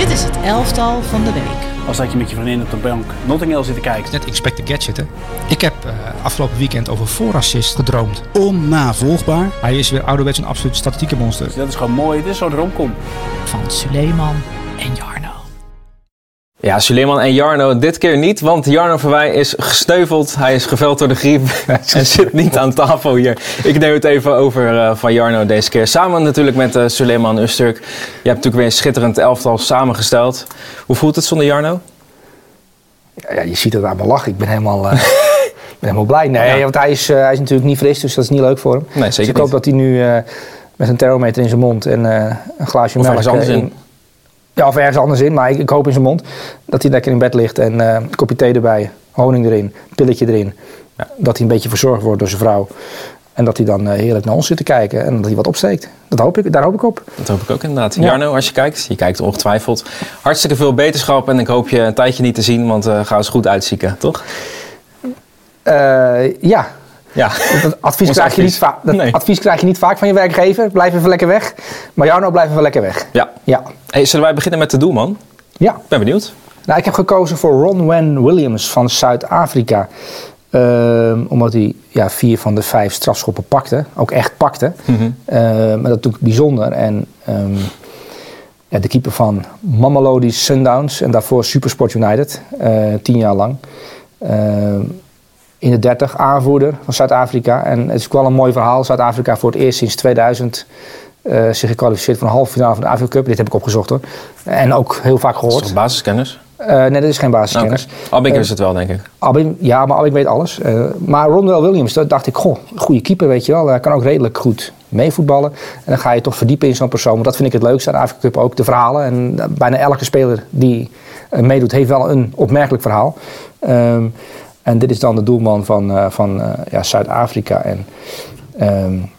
Dit is het elftal van de week. Als dat je met je vriendin op de bank Notting Hill zit te kijken. Net Expect the Gadget, hè? Ik heb uh, afgelopen weekend over voorassist gedroomd. Onnavolgbaar. Hij is weer ouderwets een absoluut statistieke monster. Dus dat is gewoon mooi. Dit is zo'n romcom. Van Suleiman en Jarno. Ja, Suleiman en Jarno dit keer niet, want Jarno Verwij is gesteuveld. Hij is geveld door de griep en zit niet aan tafel hier. Ik neem het even over uh, van Jarno deze keer. Samen natuurlijk met uh, Suleiman Usturk. Je hebt natuurlijk weer een schitterend elftal samengesteld. Hoe voelt het zonder Jarno? Ja, je ziet het aan mijn lachen. Ik ben helemaal, uh, ben helemaal blij. Nee, ja. want hij is, hij is natuurlijk niet fris, dus dat is niet leuk voor hem. Nee, zeker dus ik hoop niet. dat hij nu met een thermometer in zijn mond en een glaasje of melk... anders in. Ja, of ergens anders in, maar ik, ik, hoop in zijn mond dat hij lekker in bed ligt en uh, een kopje thee erbij, honing erin, pilletje erin. Ja. Dat hij een beetje verzorgd wordt door zijn vrouw. En dat hij dan uh, heerlijk naar ons zit te kijken en dat hij wat opsteekt. Dat hoop ik, daar hoop ik op. Dat hoop ik ook inderdaad. Ja. Jarno, als je kijkt, je kijkt ongetwijfeld. Hartstikke veel beterschap en ik hoop je een tijdje niet te zien, want uh, ga eens goed uitzieken, toch? ja, ja. Dat advies, krijg, Je niet dat nee. advies krijg je niet vaak van je werkgever. Blijf even lekker weg. Maar Jarno, blijf even lekker weg. Ja. ja. Hey, zullen wij beginnen met de doelman? Ja. Ben benieuwd. Nou, ik heb gekozen voor Ron Wen Williams van Zuid-Afrika. Um, omdat hij ja, vier van de vijf strafschoppen pakte. Ook echt pakte. Mhm. Mm -hmm. uh, maar dat natuurlijk bijzonder. En um, ja, de keeper van Mamelodi Sundowns. En daarvoor Supersport United. Uh, tien jaar lang. In de 30 aanvoerder van Zuid-Afrika. En het is ook wel een mooi verhaal. Zuid-Afrika voor het eerst sinds 2000 uh, zich gekwalificeerd voor een halve finale van de Afrika Cup. Dit heb ik opgezocht hoor. En ook heel vaak gehoord. Is dat basiskennis? Uh, nee, dat is geen basiskennis. Okay. Abink uh, is het wel, denk ik. Abink, ja, maar Abink weet alles. Uh, maar Ronwell Williams, dat dacht ik, goh, goede keeper, weet je wel. Hij kan ook redelijk goed meevoetballen. En dan ga je toch verdiepen in zo'n persoon. Want dat vind ik het leukste aan de Afrika Cup ook, de verhalen. En bijna elke speler die meedoet, heeft wel een opmerkelijk verhaal. Um, en dit is dan de doelman van, uh, van uh, ja, Zuid-Afrika. En um,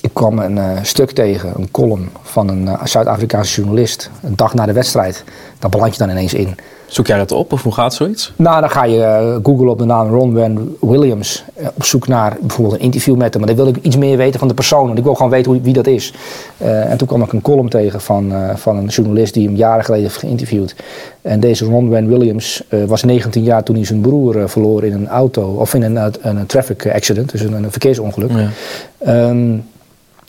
ik kwam een uh, stuk tegen, een column van een Zuid-Afrikaanse journalist. Een dag na de wedstrijd. Daar beland je dan ineens in. Zoek jij dat op of hoe gaat zoiets? Nou, dan ga je googlen op de naam Ron Wen Williams. op zoek naar bijvoorbeeld een interview met hem. Maar dan wil ik iets meer weten van de persoon. Want ik wil gewoon weten hoe, wie dat is. en toen kwam ik een column tegen van, van een journalist die hem jaren geleden heeft geïnterviewd. En deze Ron Wen Williams was 19 jaar toen hij zijn broer verloor in een auto, of in een, een, een traffic accident, dus een, een verkeersongeluk. Ja. Um,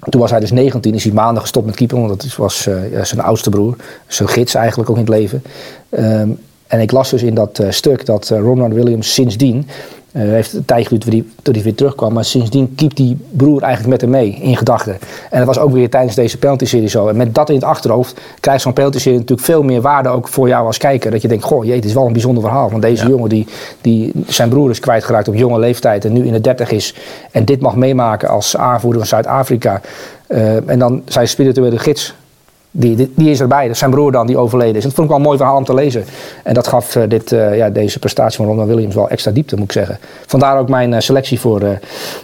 toen was hij dus 19, is hij maanden gestopt met keeper, want dat was uh, zijn oudste broer, zijn gids eigenlijk ook in het leven. Um, en ik las dus in dat stuk dat Ron Wen Williams sindsdien, uh, heeft een tijd geduurd tot hij weer terugkwam. Maar sindsdien keept die broer eigenlijk met hem mee in gedachten. En dat was ook weer tijdens deze penalty-serie zo. En met dat in het achterhoofd krijgt zo'n penalty-serie natuurlijk veel meer waarde ook voor jou als kijker. Dat je denkt, goh, jee, het is wel een bijzonder verhaal. Want deze ja. jongen die, die zijn broer is kwijtgeraakt op jonge leeftijd en nu in de 30 is. En dit mag meemaken als aanvoerder van Zuid-Afrika. En dan zijn spirituele gids die, die, die, is erbij. Dat is zijn broer dan die overleden is. Dat vond ik wel een mooi verhaal om te lezen. En dat gaf uh, dit, uh, ja, deze prestatie van Ronald Williams wel extra diepte, moet ik zeggen. Vandaar ook mijn uh, selectie voor.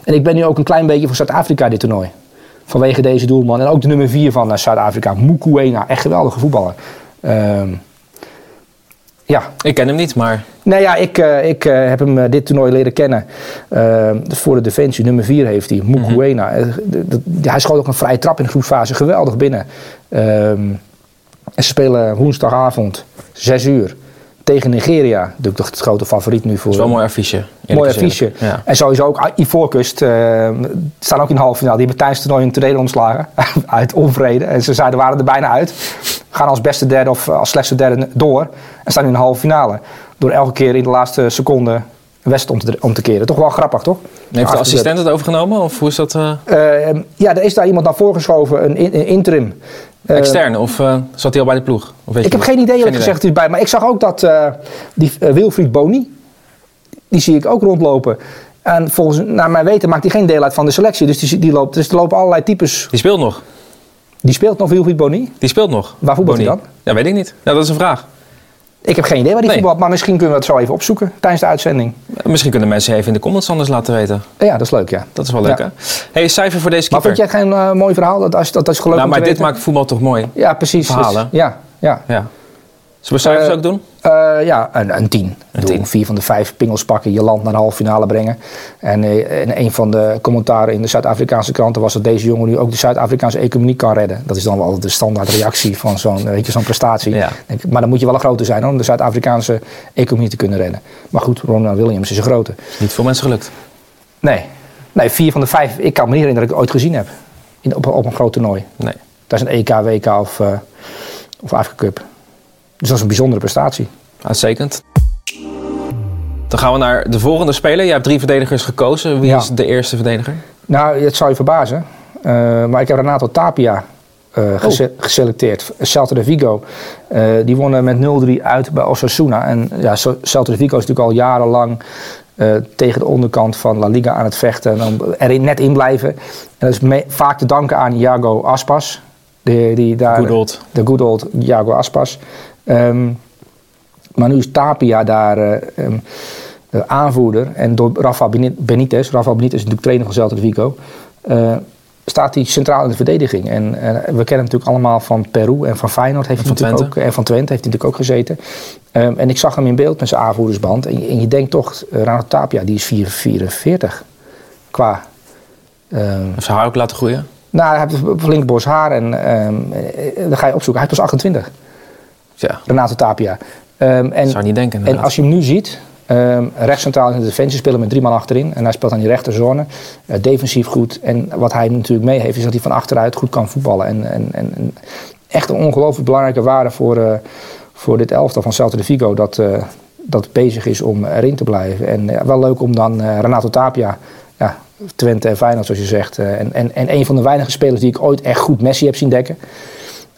en ik ben nu ook een klein beetje voor Zuid-Afrika dit toernooi. Vanwege deze doelman. En ook de nummer 4 van Zuid-Afrika, Mukwena. Echt geweldige voetballer. Ehm, ja. Ik ken hem niet, maar... Nee, ja, ik, uh, ik uh, heb hem uh, dit toernooi leren kennen. voor de defensie, nummer 4 heeft hij, Mukwena. Mm -hmm. hij schoot ook een vrije trap in de groepsfase, geweldig binnen. Um, en ze spelen woensdagavond, 6 uur, tegen Nigeria. Natuurlijk toch het grote favoriet nu voor... Dat is wel een mooi affiche. Mooi affiche. Ja. En sowieso ook Ivoorkust, staan ook in de halve finale. Die hebben tijdens toernooi een trailer ontslagen, uit onvrede. En ze zeiden, waren er bijna uit gaan als beste derde of als slechtste derde door en staan in de halve finale. Door elke keer in de laatste seconde wedstrijd om te, om te keren. Toch wel grappig, toch? Heeft de assistent het overgenomen of hoe is dat? Uh... Uh, ja, er is daar iemand naar voorgeschoven, een, een interim. Uh, Extern of uh, zat hij al bij de ploeg? Of weet ik je heb geen idee eerlijk gezegd is bij, maar ik zag ook dat uh, die Wilfried Boni, die zie ik ook rondlopen. En volgens naar mijn weten maakt hij geen deel uit van de selectie. Dus, die, die loopt, dus er lopen allerlei types. Die speelt nog. Die speelt nog Wilfried Boni? Die speelt nog. Waar voetbalt hij dan? Ja, weet ik niet. Ja, dat is een vraag. Ik heb geen idee waar die nee. voetbalt, maar misschien kunnen we het zo even opzoeken tijdens de uitzending. Misschien kunnen mensen even in de comments anders laten weten. Ja, dat is leuk, ja. Dat is wel leuk, ja. hè? hey, cijfer voor deze keeper. Maar vind jij geen uh, mooi verhaal? Dat, als, dat, dat is gelukkig Nou, maar dit weten? maakt voetbal toch mooi? Ja, precies. Verhalen. Dus, ja, ja. ja. Zullen we cijfers uh, ook doen? Eh, ja, een, een tien. Ik bedoel, tien. Vier van de vijf pingels pakken, je land naar de halve finale brengen. En, eh, en een van de commentaren in de Zuid-Afrikaanse kranten was dat deze jongen nu ook de Zuid-Afrikaanse economie kan redden. Dat is dan wel de standaard reactie van zo'n zo'n prestatie. Ja. Denk ik, Maar dan moet je wel een grote zijn hoor, om de Zuid-Afrikaanse economie te kunnen redden. Maar goed, Ronald Williams is een grote. Niet veel mensen gelukt. Nee, nee vier van de vijf. Ik kan me niet herinneren dat ik het ooit gezien heb. In, op, op een groot toernooi. Nee. Dat is een EK, WK of, eh of Afrika Cup. Dus dat is een bijzondere prestatie. Uitstekend. Dan gaan we naar de volgende speler. Je hebt drie verdedigers gekozen. Wie Ja. is de eerste verdediger? Nou, het zal je verbazen. eh, maar ik heb Renato Tapia eh, gese- geselecteerd. Celta de Vigo. Eh, die wonnen met 0-3 uit bij Osasuna. En ja, Celta de Vigo is natuurlijk al jarenlang tegen de onderkant van La Liga aan het vechten. En dan er net in blijven. En dat is vaak te danken aan Iago Aspas. Die, die daar, Good old. De good old Iago Aspas. Ehm, maar nu is Tapia daar de aanvoerder. En door Rafa Beni- Benitez, Rafa Benitez is natuurlijk trainer van Celta de Vigo, eh, staat hij centraal in de verdediging. En we kennen hem natuurlijk allemaal van Peru en van Feyenoord heeft En hij van natuurlijk ook, en van Twente heeft hij natuurlijk ook gezeten. Ehm, en ik zag hem in beeld met zijn aanvoerdersband. En, je- en je denkt toch, uh, Tapia, die is 44 qua... ehm, Heeft zijn haar ook laten groeien? nou, hij heeft flink bos haar en eh, dan ga je opzoeken. Hij is pas 28, Ja, Renato Tapia. Ehm, en, zou niet denken. en als je hem nu ziet, ehm rechts centraal in de defensie spelen met drie man achterin. En hij speelt aan die rechterzone. eh, defensief goed. En wat hij natuurlijk mee heeft, is dat hij van achteruit goed kan voetballen. En, en, en, en echt een ongelooflijk belangrijke waarde voor, eh, voor dit elftal van Celta de Vigo. Dat, eh, dat bezig is om erin te blijven. En wel leuk om dan Renato Tapia, ja, Twente en Feyenoord zoals je zegt. en, en, en een van de weinige spelers die ik ooit echt goed Messi heb zien dekken.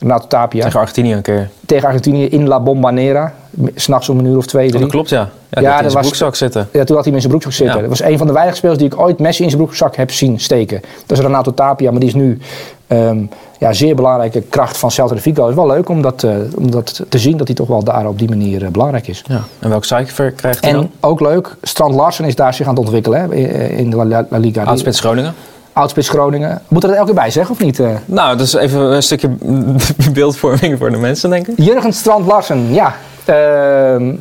Renato Tapia Tegen Argentinië een keer. tegen Argentinië in La Bombonera. S'nachts om een uur of twee, Oh, drie. dat klopt, ja. Ja, Ja, in zijn broekzak zitten. Ja, toen had hij hem in zijn broekzak zitten. Ja. Dat was een van de weinige spelers die ik ooit Messi in zijn broekzak heb zien steken. Dat is Renato Tapia, maar die is nu ehm ja, zeer belangrijke kracht van Celta de Vigo. Het is wel leuk om dat, eh, om dat te zien dat hij toch wel daar op die manier eh, belangrijk is. Ja. En welk cijfer krijgt hij dan? En ook leuk, Strand Larsen is daar zich aan het ontwikkelen hè, in- de La, La Liga. Oudspits Groningen. Oudspits Groningen. Moet er dat elke keer bij zeggen of niet? eh? Nou, dat is even een stukje beeldvorming voor de mensen, denk ik. Jurgen Strand Larsen, ja. Ehm,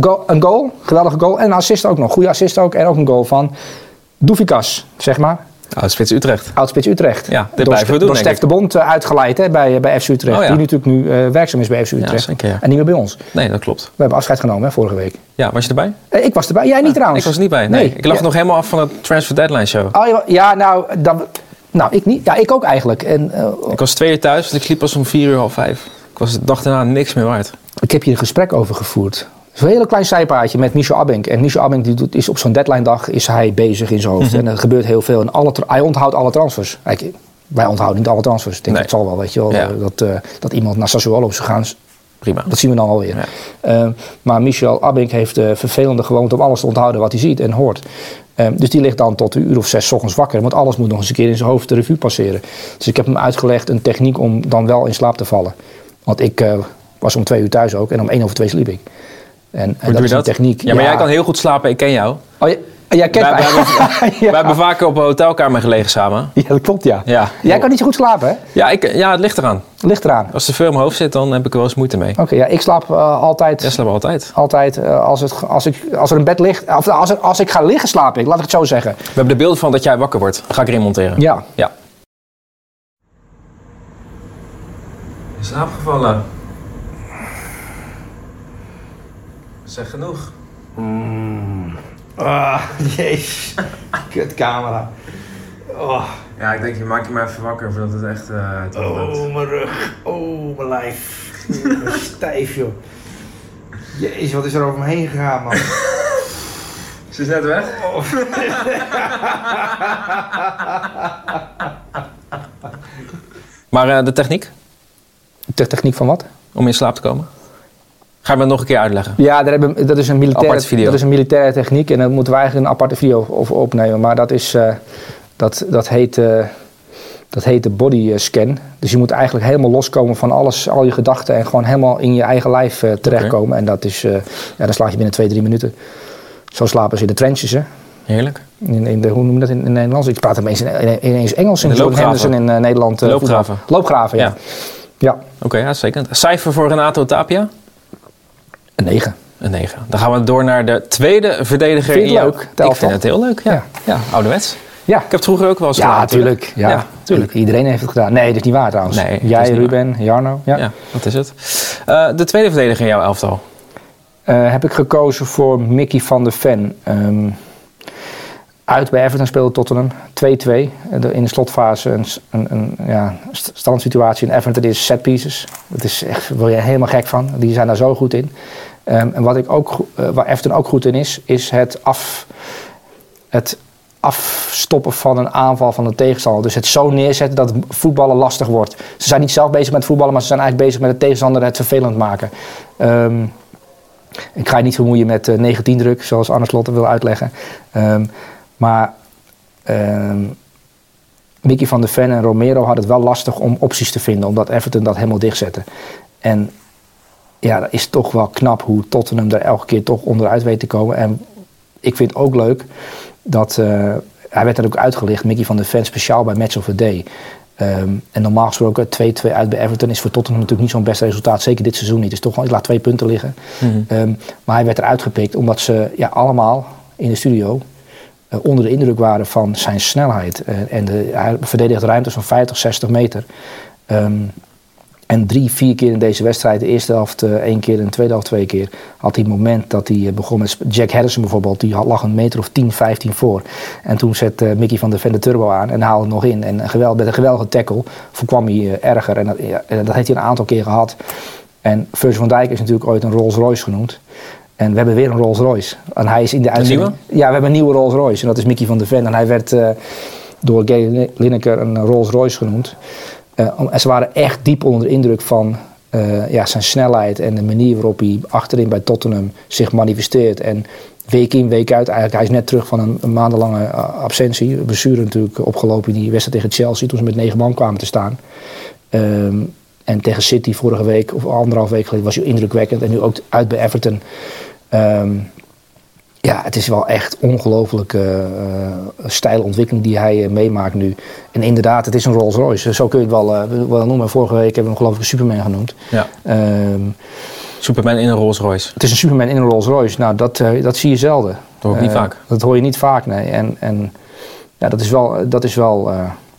go- een goal, geweldige goal. En een assist ook nog. Goede assist ook. En ook een goal van Doefikas, zeg maar. Oudspits Utrecht. Oudspits Utrecht. Ja, dit door, blijven we doen, Door Stef de Bond eh, uitgeleid hè, bij, bij FC Utrecht. Oh, ja. Die natuurlijk nu eh, werkzaam is bij FC Utrecht. zeker, ja. En niet meer bij ons. Nee, dat klopt. We hebben afscheid genomen hè, vorige week. Ja, was je erbij? Eh, ik was erbij. Jij niet trouwens. Ik was er niet bij. Nee. Ik lag nog helemaal af van de Transfer Deadline show. Oh, ja, nou, dan, nou, ik niet. Ja, ik ook eigenlijk. En, eh, Ik was twee uur thuis, dus ik sliep pas om vier uur, half vijf. Ik was de dag daarna niks meer waard. Ik heb hier een gesprek over gevoerd. Is een hele klein zijpaadje met Michel Abink. En Michel Abink die doet, is op zo'n deadline dag is hij bezig in zijn hoofd. Mhm. En er gebeurt heel veel. En alle, hij onthoudt alle transfers. Wij onthouden niet alle transfers. Ik denk, Nee. het zal wel, weet je wel. Ja. eh, Dat, eh, dat iemand naar Sassuolo zou gaan. Prima. Dat zien we dan alweer. Ja. Eh, maar Michel Abink heeft de vervelende gewoonte om alles te onthouden wat hij ziet en hoort. Eh, dus die ligt dan tot een uur of zes 's ochtends wakker. Want alles moet nog eens een keer in zijn hoofd de revue passeren. Dus ik heb hem uitgelegd een techniek om dan wel in slaap te vallen. Want ik eh, was om twee uur thuis ook en om één over twee sliep ik. En, en Hoe dat doe je is een techniek. Ja, maar jij kan heel goed slapen, ik ken jou. Oh, jij, jij kent Wij, mij. wij hebben, ja. wij hebben vaker op een hotelkamer gelegen samen. Ja, dat klopt ja. Ja. Jij kan niet zo goed slapen hè? Ja, ik, ja, het ligt eraan. Ligt eraan. Als er veel in mijn hoofd zit, dan heb ik er wel eens moeite mee. Oké, ja, ik slaap eh, altijd... Jij slaapt altijd. Altijd, eh, als, het, als, ik, als er een bed ligt, of als, er- als ik ga liggen slaap ik, laat ik het zo zeggen. We hebben de beelden van dat jij wakker wordt. Ga ik erin monteren. Ja, Ja. In slaap gevallen. Zeg genoeg. Ah, jezus. Kut camera. Oh, Ja, ik denk je maakt je maar even wakker voordat het echt uh, oh, mijn rug. Oh, mijn lijf. Stijf, joh. Jezus, wat is er over me heen gegaan, man. Ze is net weg. maar eh, de techniek De techniek van wat? om in slaap te komen? Ga je me nog een keer uitleggen? Ja, daar hebben, dat, is een militaire, dat is een militaire techniek en daar moeten we eigenlijk een aparte video over opnemen. Maar dat, is, eh, dat, dat, heet, eh, dat heet de body eh, scan. Dus je moet eigenlijk helemaal loskomen van alles, al je gedachten en gewoon helemaal in je eigen lijf terechtkomen. En dat is, ja, dan slaap je binnen twee, drie minuten. Zo slapen ze in de trenches, hè. Heerlijk. In, in de, hoe noem je dat in, in het Nederlands? Ik praat ineens, in, ineens Engels in de loopgraven. In Nederland. Loopgraven. Loopgraven, ja. Ja. ja. Oké, uitstekend. Cijfer voor Renato Tapia? Een 9. Een 9. Dan gaan we door naar de tweede verdediger. Vind je het in jouw- leuk, de Ik elftal? vind het heel leuk, ja. ja. Ja. ouderwets. Ja. Ik heb het vroeger ook wel eens Ja, gedaan. natuurlijk. Ja, Ja, tuurlijk. Iedereen heeft het gedaan. Nee, dat is niet waar trouwens. Nee, Jij, Ruben, Jarno. Ja. Ja. dat is het. Eh, de tweede verdediger in jouw elftal. Eh, heb ik gekozen voor Mickey van der Ven. Ehm, uit bij Everton speelde Tottenham. 2-2. Eh, In de slotfase een, een, ja, st- standsituatie. In Everton is set pieces. Dat is echt, word je helemaal gek van. Die zijn daar zo goed in. Ehm, en wat ik ook, eh, waar Everton ook goed in is, is het, af, het afstoppen van een aanval van de tegenstander. Dus het zo neerzetten dat voetballen lastig wordt. Ze zijn niet zelf bezig met voetballen, maar ze zijn eigenlijk bezig met de tegenstander het vervelend maken. Ehm, ik ga je niet vermoeien met eh 19 druk, zoals Arne Slot wil uitleggen. Ehm, maar Mickey van der Ven en Romero hadden het wel lastig om opties te vinden, omdat Everton dat helemaal dichtzette. En ja, dat is toch wel knap hoe Tottenham er elke keer toch onderuit weet te komen. En ik vind ook leuk dat, eh, hij werd er ook uitgelicht, Mickey van der Ven, speciaal bij Match of the Day. Ehm, en normaal gesproken 2-2 uit bij Everton is voor Tottenham natuurlijk niet zo'n best resultaat. Zeker dit seizoen niet. Het is toch gewoon, ik laat twee punten liggen. Ehm, maar hij werd eruit gepikt omdat ze ja, allemaal in de studio onder de indruk waren van zijn snelheid. Eh, en de, hij verdedigde ruimtes van 50, 60 meter. Ehm, en drie, vier keer in deze wedstrijd, de eerste helft eh, één keer en de tweede helft twee keer, had hij een moment dat hij eh, begon met Jack Harrison bijvoorbeeld, die lag een meter of 10, 15 voor. En toen eh, Mickey van der Ven de turbo aan en haalde nog in. En geweld, met een geweldige tackle voorkwam hij eh, erger. En dat, dat heeft hij een aantal keer gehad. En Virgil van Dijk is natuurlijk ooit een Rolls Royce genoemd. En we hebben weer een Rolls Royce. En hij is in de uitzending. Ja, we hebben een nieuwe Rolls Royce. En dat is Mickey van der Ven. En hij werd eh, door Gary Lineker een Rolls Royce genoemd. Eh, en ze waren echt diep onder de indruk van eh, ja, zijn snelheid en de manier waarop hij achterin bij Tottenham zich manifesteert. En week in, week uit, eigenlijk, hij is net terug van een, een maandenlange absentie. Blessure natuurlijk opgelopen in die wedstrijd tegen Chelsea toen ze met negen man kwamen te staan. Ehm, en tegen City vorige week, of anderhalf week geleden, was hij indrukwekkend. En nu ook uit bij Everton. Ehm, ja, het is wel echt ongelooflijke eh, steile ontwikkeling die hij eh, meemaakt nu. En inderdaad, het is een Rolls Royce. Zo kun je het wel, eh, wel noemen. Vorige week hebben we hem geloof ik een Superman genoemd. Ja. Ehm, Superman in een Rolls Royce. het is een Superman in een Rolls Royce. Nou, dat, dat zie je zelden. Dat hoor ik niet vaak. Dat hoor je niet vaak, nee. En, en ja, dat is wel, dat is wel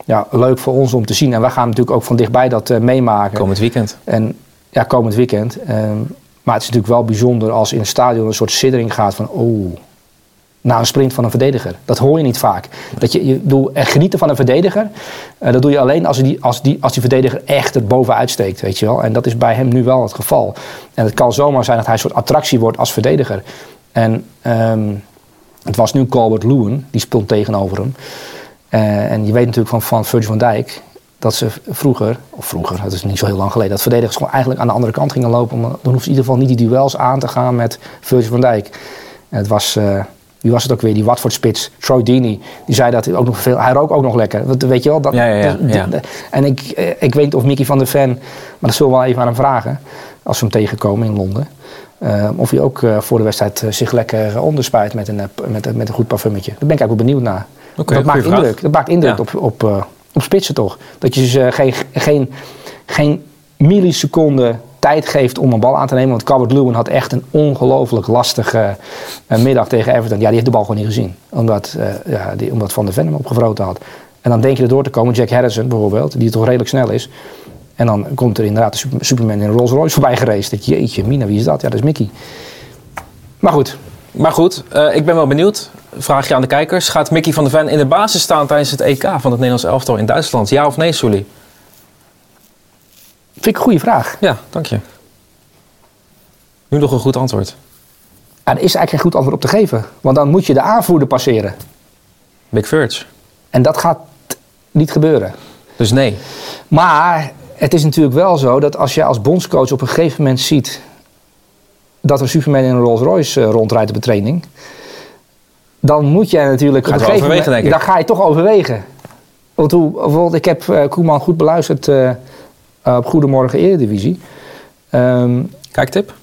ja, leuk voor ons om te zien. En wij gaan natuurlijk ook van dichtbij dat eh, meemaken. Komend weekend. En ja, komend weekend. Ehm, maar het is natuurlijk wel bijzonder als in een stadion een soort siddering gaat van... Oh, na een sprint van een verdediger. Dat hoor je niet vaak. Dat je, je doe, echt genieten van een verdediger, eh, dat doe je alleen als die, als, die, als die verdediger echt er bovenuit steekt, weet je wel. En dat is bij hem nu wel het geval. En het kan zomaar zijn dat hij een soort attractie wordt als verdediger. En ehm, het was nu Colbert Lewin, die speelt tegenover hem. Eh, en je weet natuurlijk van, van Virgil van Dijk dat ze vroeger, of vroeger, het is niet zo heel lang geleden, dat verdedigers gewoon eigenlijk aan de andere kant gingen lopen. Dan hoefde in ieder geval niet die duels aan te gaan met Virgil van Dijk. En het was, eh, wie was het ook weer, die Watford-spits, Troy Deeney. Die zei dat hij ook nog veel, hij rook ook nog lekker. Want, Weet je wel? Dat, Ja, ja, ja, dat- dat- en ik, eh, ik weet niet of Mickey van der Ven, maar dat zullen we wel even aan hem vragen, als we hem tegenkomen in Londen. Of hij ook voor de wedstrijd zich lekker onderspuit met een, met, met een goed parfummetje. Daar ben ik eigenlijk wel benieuwd naar. Dat, maakt vraag. indruk, dat maakt indruk Ja. op, op, eh, op spitsen toch. Dat je ze geen, geen, geen milliseconde tijd geeft om een bal aan te nemen. Want Calvert Lewin had echt een ongelooflijk lastige eh, middag tegen Everton. Ja, die heeft de bal gewoon niet gezien. Omdat, eh, ja, die, omdat Van der Ven hem opgevroten had. En dan denk je er door te komen. Jack Harrison bijvoorbeeld, die toch redelijk snel is. En dan komt er inderdaad de super- Superman in een Rolls Royce voorbij gereisd. Dat jeetje, Mina, wie is dat? Ja, dat is Mickey. Maar goed, Maar goed, ik ben wel benieuwd. Vraag je aan de kijkers. Gaat Mickey van der Ven in de basis staan tijdens het EK van het Nederlands elftal in Duitsland? Ja of nee, Sully? vind ik een goede vraag. Ja, dank je. Nu nog een goed antwoord. Ja, er is eigenlijk geen goed antwoord op te geven. Want dan moet je de aanvoerder passeren. Big Verge. En dat gaat niet gebeuren. Dus nee. Maar het is natuurlijk wel zo dat als je als bondscoach op een gegeven moment ziet dat een Superman in een Rolls Royce eh, rondrijdt op een training, dan moet jij natuurlijk Ga je op het een wel gegeven overwegen, moment, denk ik. dan ga je toch overwegen. Want hoe, bijvoorbeeld, ik heb eh, Koeman goed beluisterd eh, op Goedemorgen Eredivisie. Ehm Kijktip?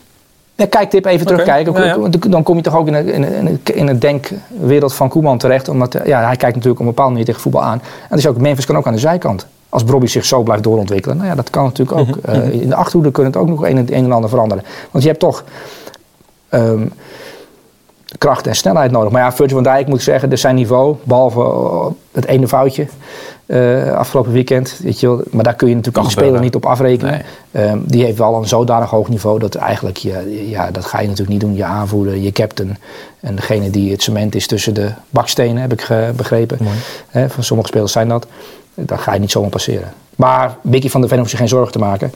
ja, kijktip even terugkijken. ja, ja. Want Dan kom je toch ook in in in een denkwereld van Koeman terecht. Omdat eh, ja, hij kijkt natuurlijk op een bepaalde manier tegen voetbal aan. En dus ook, Memphis kan ook aan de zijkant. Als Bobby zich zo blijft doorontwikkelen. Nou ja, dat kan natuurlijk ook. Mhm, in de achterhoede kunnen het ook nog een, en- een en ander veranderen. Want je hebt toch ehm, kracht en snelheid nodig. Maar ja, Virgil van Dijk moet ik zeggen, dus zijn niveau, behalve eh, het ene foutje eh, afgelopen weekend. Weet je wel, maar daar kun je natuurlijk als speler niet op afrekenen. Ehm, die heeft wel een zodanig hoog niveau dat eigenlijk, je, ja, dat ga je natuurlijk niet doen. Je aanvoerder, je captain en degene die het cement is tussen de bakstenen, heb ik begrepen. Van sommige spelers zijn dat. Dat ga je niet zomaar passeren. Maar Mickey van der Ven hoeft zich geen zorgen te maken.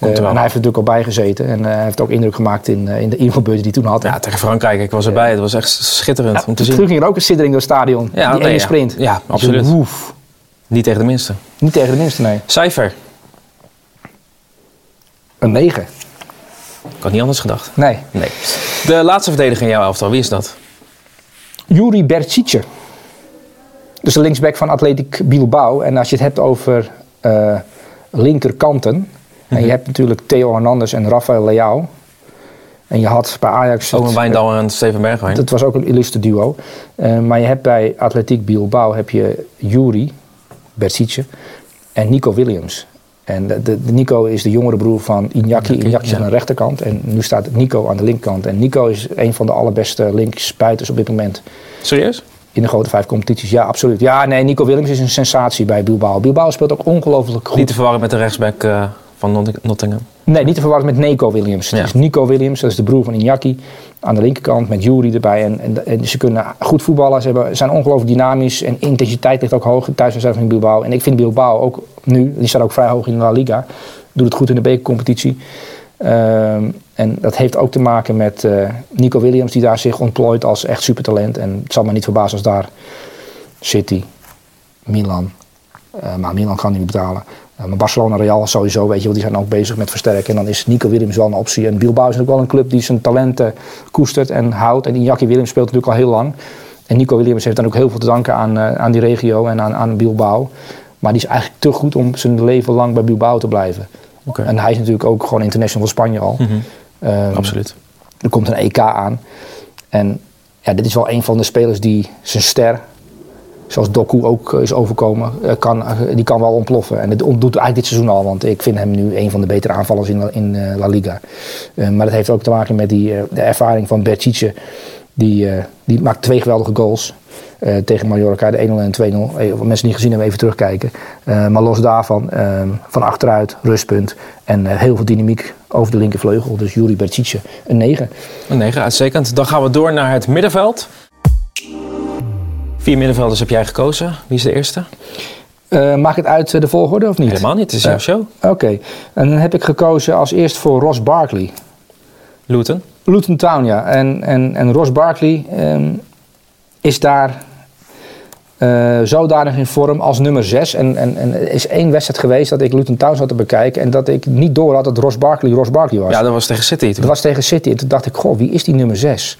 Komt er Eh, wel. en hij heeft er natuurlijk al bij gezeten. En eh, hij heeft ook indruk gemaakt in, eh, in de invalbeurt die hij toen had. Ja, tegen Frankrijk. Ik was erbij. Het was echt schitterend om te zien. Toen ging er ook een siddering door het stadion. Ja, die nee, ene ja. sprint. Ja, Dus absoluut. woef. Niet tegen de minste. Niet tegen de minste, nee. Cijfer. Een 9. Ik had niet anders gedacht. Nee. Nee. De laatste verdediger in jouw elftal. Wie is dat? Juri Bercice. Dus de linksback van Athletic Bilbao. En als je het hebt over linkerkanten. En je hebt natuurlijk Theo Hernandez en Rafael Leao. En je had bij Ajax... het- Owen Wijndal en Steven Bergwijn. Dat was ook een illustre duo. Eh, maar je hebt bij Atletiek Bilbao heb je Juri en Nico Williams. En de, de, Nico is de jongere broer van Iñaki. Iñaki, is aan de rechterkant en nu staat Nico aan de linkerkant. En Nico is een van de allerbeste linksbuiters op dit moment Serieus? in de grote vijf competities. Ja, absoluut. Ja, nee, Nico Williams is een sensatie bij Bilbao. Bilbao speelt ook ongelooflijk goed. Niet te verwarren met de rechtsback eh, van Not- Nottingham. Nee, niet te verwarren met Nico Williams. Ja. Het is Nico Williams, dat is de broer van Iñaki. Aan de linkerkant met Jury erbij. En, en, en ze kunnen goed voetballen. Ze hebben, zijn ongelooflijk dynamisch. En intensiteit ligt ook hoog thuis zelfs in Bilbao. En ik vind Bilbao ook nu, die staat ook vrij hoog in de La Liga. Doet het goed in de bekercompetitie. Ehm, en dat heeft ook te maken met eh, Nico Williams, die daar zich ontplooit als echt supertalent. En het zal me niet verbazen als daar City, Milan, eh, maar Milan kan niet betalen. Eh, maar Barcelona, Real sowieso, weet je wel, die zijn ook bezig met versterken. En dan is Nico Williams wel een optie. En Bilbao is ook wel een club die zijn talenten koestert en houdt. En Iñaki Williams speelt natuurlijk al heel lang. En Nico Williams heeft dan ook heel veel te danken aan, eh, aan die regio en aan, aan Bilbao. Maar die is eigenlijk te goed om zijn leven lang bij Bilbao te blijven. Oké. En hij is natuurlijk ook gewoon international van Spanje al. Mhm. Ehm, Absoluut. er komt een EK aan. En ja, dit is wel een van de spelers die zijn ster, zoals Doku ook eh, is overkomen, eh, kan, eh, die kan wel ontploffen. En dat doet eigenlijk dit seizoen al, want ik vind hem nu een van de betere aanvallers in, La- in La Liga. Maar dat heeft ook te maken met die, de ervaring van Bercice. Die, die maakt twee geweldige goals. tegen Mallorca, de 1-0 en 2-0. Eh, Voor mensen die niet gezien hebben, even terugkijken. Maar los daarvan, van achteruit, rustpunt. En heel veel dynamiek over de linkervleugel. Dus Juri Bercice, een 9. Een 9, uitstekend. Dan gaan we door naar het middenveld. Vier middenvelders heb jij gekozen. Wie is de eerste? Eh, maakt het uit eh, de volgorde of niet? Helemaal niet, het is jouw Eh, show. Oké, en dan heb ik gekozen als eerst voor Ross Barkley. Luton. Luton Town, ja. En, en, en Ross Barkley ehm, is daar eh, zodanig in vorm als nummer 6. En, en, en er is één wedstrijd geweest dat ik Luton Town zat te bekijken... en dat ik niet door had dat Ross Barkley Ross Barkley was. Ja, dat was tegen City toen. Dat was tegen City. En toen dacht ik, goh, wie is die nummer 6?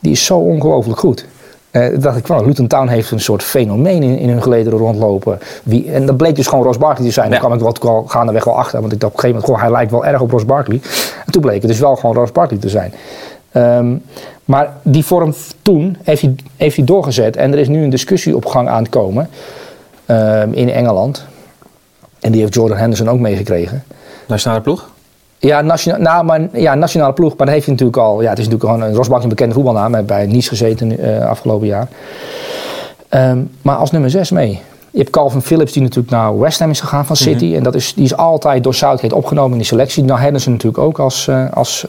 Die is zo ongelooflijk goed. Toen dacht ik, well, Luton Town heeft een soort fenomeen in, in hun gelederen rondlopen. Wie, en dat bleek dus gewoon Ross Barkley te zijn. Daar Ja. kwam ik wel gaandeweg wel achter. Want ik dacht op een gegeven moment, goh, hij lijkt wel erg op Ross Barkley. En toen bleek het dus wel gewoon Ross Barkley te zijn. Ehm, maar die vorm toen heeft hij, heeft hij doorgezet. En er is nu een discussie op gang aan het komen ehm, in Engeland. En die heeft Jordan Henderson ook meegekregen. Nationale ploeg. Ja, nationaal, nou, maar, ja, nationale ploeg. Maar dat heeft hij natuurlijk al. Ja, het is natuurlijk gewoon een Rosbach een bekende voetbalnaam. Hij heeft bij Nice gezeten eh afgelopen jaar. Ehm, maar als nummer 6 mee. Je hebt Calvin Phillips die natuurlijk naar West Ham is gegaan van City. En dat is, die is altijd door Southgate opgenomen in die selectie. Nou, Henderson natuurlijk ook als, eh, als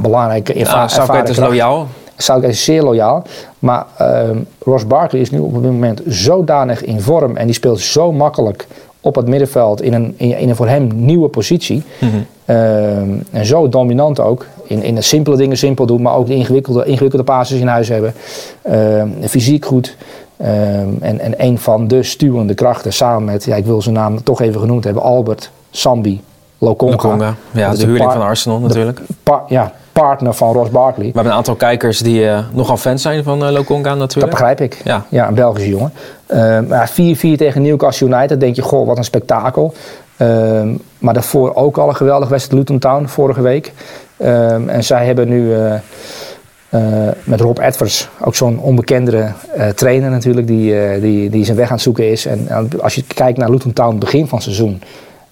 belangrijke erva Ja, Southgate is loyaal. Southgate is zeer loyaal. Maar ehm, Ross Barkley is nu op dit moment zodanig in vorm. En die speelt zo makkelijk op het middenveld in een, in, in een voor hem nieuwe positie. Mhm. Ehm, en zo dominant ook. In, in de simpele dingen simpel doen, maar ook de ingewikkelde, ingewikkelde basis in huis hebben. Ehm, fysiek goed. Ehm, en, en een van de stuwende krachten samen met, ja, ik wil zijn naam toch even genoemd hebben, Albert Sambi Lokonga. Lokonga. Ja, de huurling van Arsenal natuurlijk. pa- ja, partner van Ross Barkley. We hebben een aantal kijkers die eh, nogal fans zijn van eh, Lokonga Dat natuurlijk. begrijp ik. Ja. Ja, een Belgische jongen. Ehm, ja, 4-4 tegen Newcastle United. denk je, goh, wat een spektakel. Ehm, maar daarvoor ook al een geweldig wedstrijd Luton Town vorige week. Ehm, en zij hebben nu eh, met Rob Edwards, ook zo'n onbekendere eh, trainer natuurlijk, die, die, die zijn weg aan het zoeken is. En als je kijkt naar Luton Town begin van het seizoen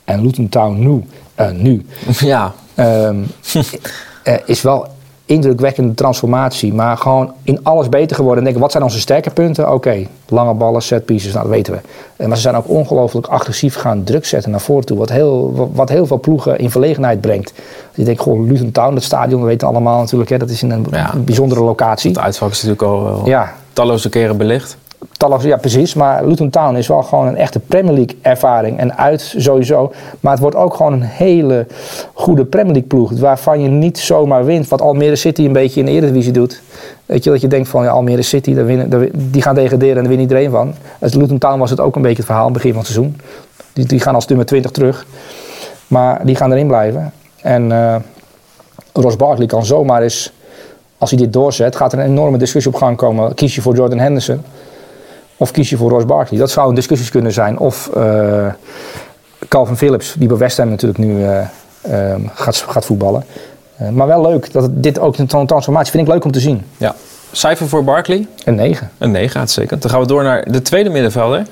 en Luton Town nu, nu Ja, Ehm, eh, is wel indrukwekkende transformatie. Maar gewoon in alles beter geworden. En denken, wat zijn onze sterke punten? Oké, lange ballen, set pieces, nou, dat weten we. Eh, Maar ze zijn ook ongelooflijk agressief gaan druk zetten naar voren toe. Wat heel, wat heel veel ploegen in verlegenheid brengt. Je denkt, gewoon Luton Town, dat stadion, dat weten we allemaal natuurlijk. Hè, dat is in een Ja. bijzondere locatie. Het uitvak is natuurlijk al wel Ja, talloze keren belicht. Ja precies. Maar Luton Town is wel gewoon een echte Premier League ervaring. En uit sowieso. Maar het wordt ook gewoon een hele goede Premier League ploeg. Waarvan je niet zomaar wint. Wat Almere City een beetje in de Eredivisie doet. Weet je, dat je denkt van ja, Almere City, daar winnen, daar, die gaan degraderen en daar wint iedereen van. Als Luton Town was het ook een beetje het verhaal aan het begin van het seizoen. Die, die gaan als nummer 20 terug. Maar die gaan erin blijven. En eh Ross Barkley kan zomaar eens, als hij dit doorzet, gaat er een enorme discussie op gang komen. Kies je voor Jordan Henderson? Of kies je voor Ross Barkley? Dat zou een discussie kunnen zijn. Of eh, Calvin Phillips, die bij West Ham natuurlijk nu eh, ehm, gaat, gaat voetballen. Eh, maar wel leuk, dat het, dit ook een tran- transformatie vind ik leuk om te zien. Ja. Cijfer voor Barkley? Een 9. Een 9 uitstekend. Dan gaan we door naar de tweede middenvelder.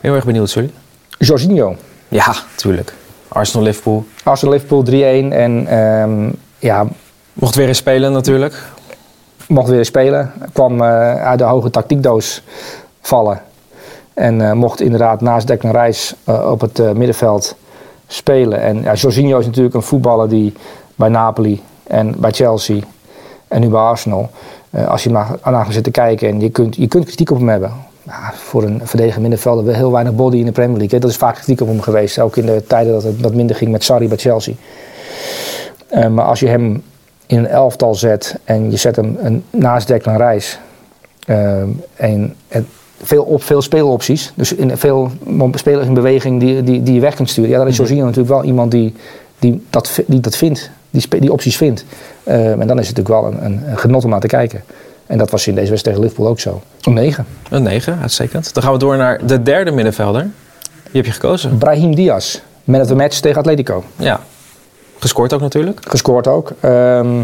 Heel erg benieuwd, sorry. Jorginho. Ja, tuurlijk. Arsenal-Liverpool. Arsenal Liverpool 3-1 en ehm, ja, Mocht weer eens spelen natuurlijk. mocht weer spelen. Kwam uit de hoge tactiekdoos vallen. En eh, mocht inderdaad naast Declan Rice eh, op het eh, middenveld spelen. En ja, Jorginho is natuurlijk een voetballer die bij Napoli en bij Chelsea en nu bij Arsenal. als je maar aan gaat zitten kijken en je kunt, je kunt kritiek op hem hebben. Ja, voor een verdedigende middenvelder wel heel weinig body in de Premier League. Dat is vaak kritiek op hem geweest. Ook in de tijden dat het wat minder ging met Sarri bij Chelsea. Maar als je hem in een elftal zet en je zet hem een, naast Declan en, en veel, op, veel speelopties, dus in, veel spelers in beweging die, die, die je weg kunt sturen, ja, dan is Jorginho natuurlijk wel iemand die, die, dat, die dat vindt, die, die opties vindt. Ehm, en dan is het natuurlijk wel een, een, een genot om naar te kijken. En dat was in deze wedstrijd tegen Liverpool ook zo. Een 9. Een 9, uitstekend. Dan gaan we door naar de derde middenvelder. Die heb je gekozen. Brahim Diaz, man of the match tegen Atletico. Ja. Gescoord ook natuurlijk. gescoord ook. Ehm,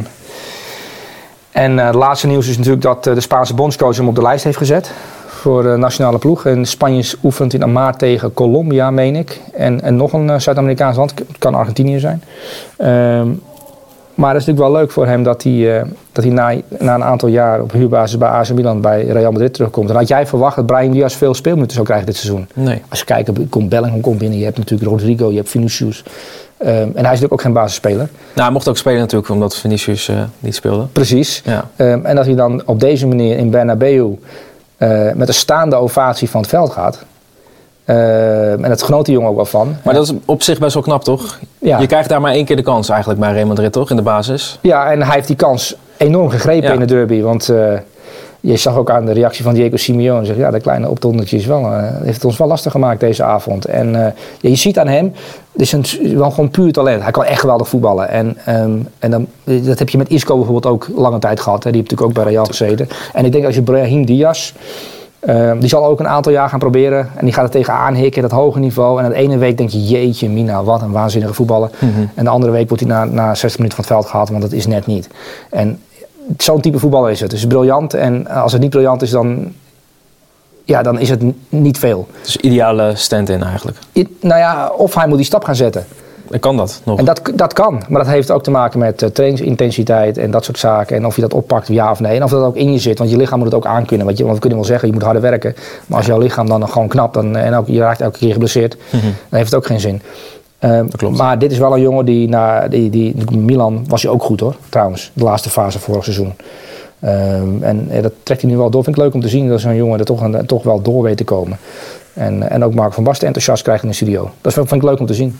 en eh, het laatste nieuws is natuurlijk dat eh, de Spaanse bondscoach hem op de lijst heeft gezet voor de nationale ploeg. En Spanje oefent in maart tegen Colombia, meen ik. En, en nog een eh, Zuid-Amerikaans land, het kan Argentinië zijn. Ehm, maar het is natuurlijk wel leuk voor hem dat hij, eh, dat hij na, na een aantal jaar op huurbasis bij AC Milan bij Real Madrid terugkomt. En had jij verwacht dat Brahim Diaz veel speelminuten zou krijgen dit seizoen? Nee. Als je kijkt, komt Bellingham komt binnen, je hebt natuurlijk Rodrigo, je hebt Vinicius. Ehm, en hij is natuurlijk ook geen basisspeler. Nou, hij mocht ook spelen natuurlijk, omdat Vinicius eh, niet speelde. Precies. Ja. Ehm, en dat hij dan op deze manier in Bernabeu eh, met een staande ovatie van het veld gaat. Ehm, en dat genoot die jongen ook wel van. Maar dat is op zich best wel knap, toch? Ja. Je krijgt daar maar één keer de kans eigenlijk bij Real Madrid, toch? In de basis. Ja, en hij heeft die kans enorm gegrepen Ja. in de derby. Want eh, je zag ook aan de reactie van Diego Simeone. Zegt, ja, dat kleine optondertje is wel, eh, heeft het ons wel lastig gemaakt deze avond. En eh, ja, je ziet aan hem, het is een, wel gewoon puur talent. Hij kan echt geweldig voetballen. En, ehm, en dan, dat heb je met Isco bijvoorbeeld ook lange tijd gehad. Hè. Die heeft natuurlijk ook bij Real gezeten. En ik denk als je Brahim Diaz... ehm, die zal ook een aantal jaar gaan proberen. En die gaat er tegenaan hikken, dat hoge niveau. En aan de ene week denk je, jeetje mina, wat een waanzinnige voetballer. En de andere week wordt hij na, na 60 minuten van het veld gehaald, want dat is net niet. En zo'n type voetballer is het. Dus briljant. En als het niet briljant is, dan, ja, dan is het niet veel. Dus ideale stand-in eigenlijk. I- nou ja, of hij moet die stap gaan zetten. En kan dat nog? En dat, dat kan. Maar dat heeft ook te maken met eh, trainingsintensiteit en dat soort zaken. En of je dat oppakt, ja of nee. En of dat ook in je zit. Want je lichaam moet het ook aankunnen. Want, je, want we kunnen wel zeggen, je moet harder werken. Maar als jouw lichaam dan gewoon knapt dan, en ook, je raakt elke keer geblesseerd, dan heeft het ook geen zin. Ehm, klopt. Maar dit is wel een jongen die naar die, die, Milan was hij ook goed hoor, trouwens. De laatste fase vorig seizoen. Ehm, en dat trekt hij nu wel door. Vind ik leuk om te zien dat zo'n jongen er toch, aan- toch wel door weet te komen. En, en ook Mark van Basten enthousiast krijgt in de studio. Dat vind ik leuk om te zien.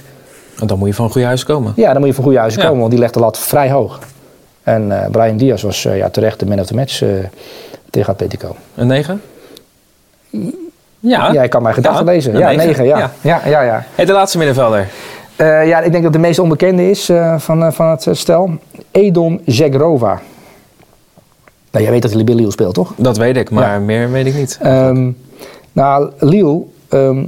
En dan moet je van een goede huis komen. Ja, dan moet je van goede huizen Ja. komen, want die legt de lat vrij hoog. En eh Brian Diaz was eh, ja, terecht de man of the match eh, tegen Atletico. Een 9? Ja. Jij kan mijn gedachten Ja, lezen. Ja, negen. 9. ja. Ja. Ja. Ja, ja, Hey, de laatste middenvelder. Eh, ja, ik denk dat de meest onbekende is eh, van, eh, van het stel. Edon Zegrova. Nou, jij weet dat hij bij Lille speelt, toch? Dat weet ik, maar meer weet ik niet. Ehm, nou, Lille ehm,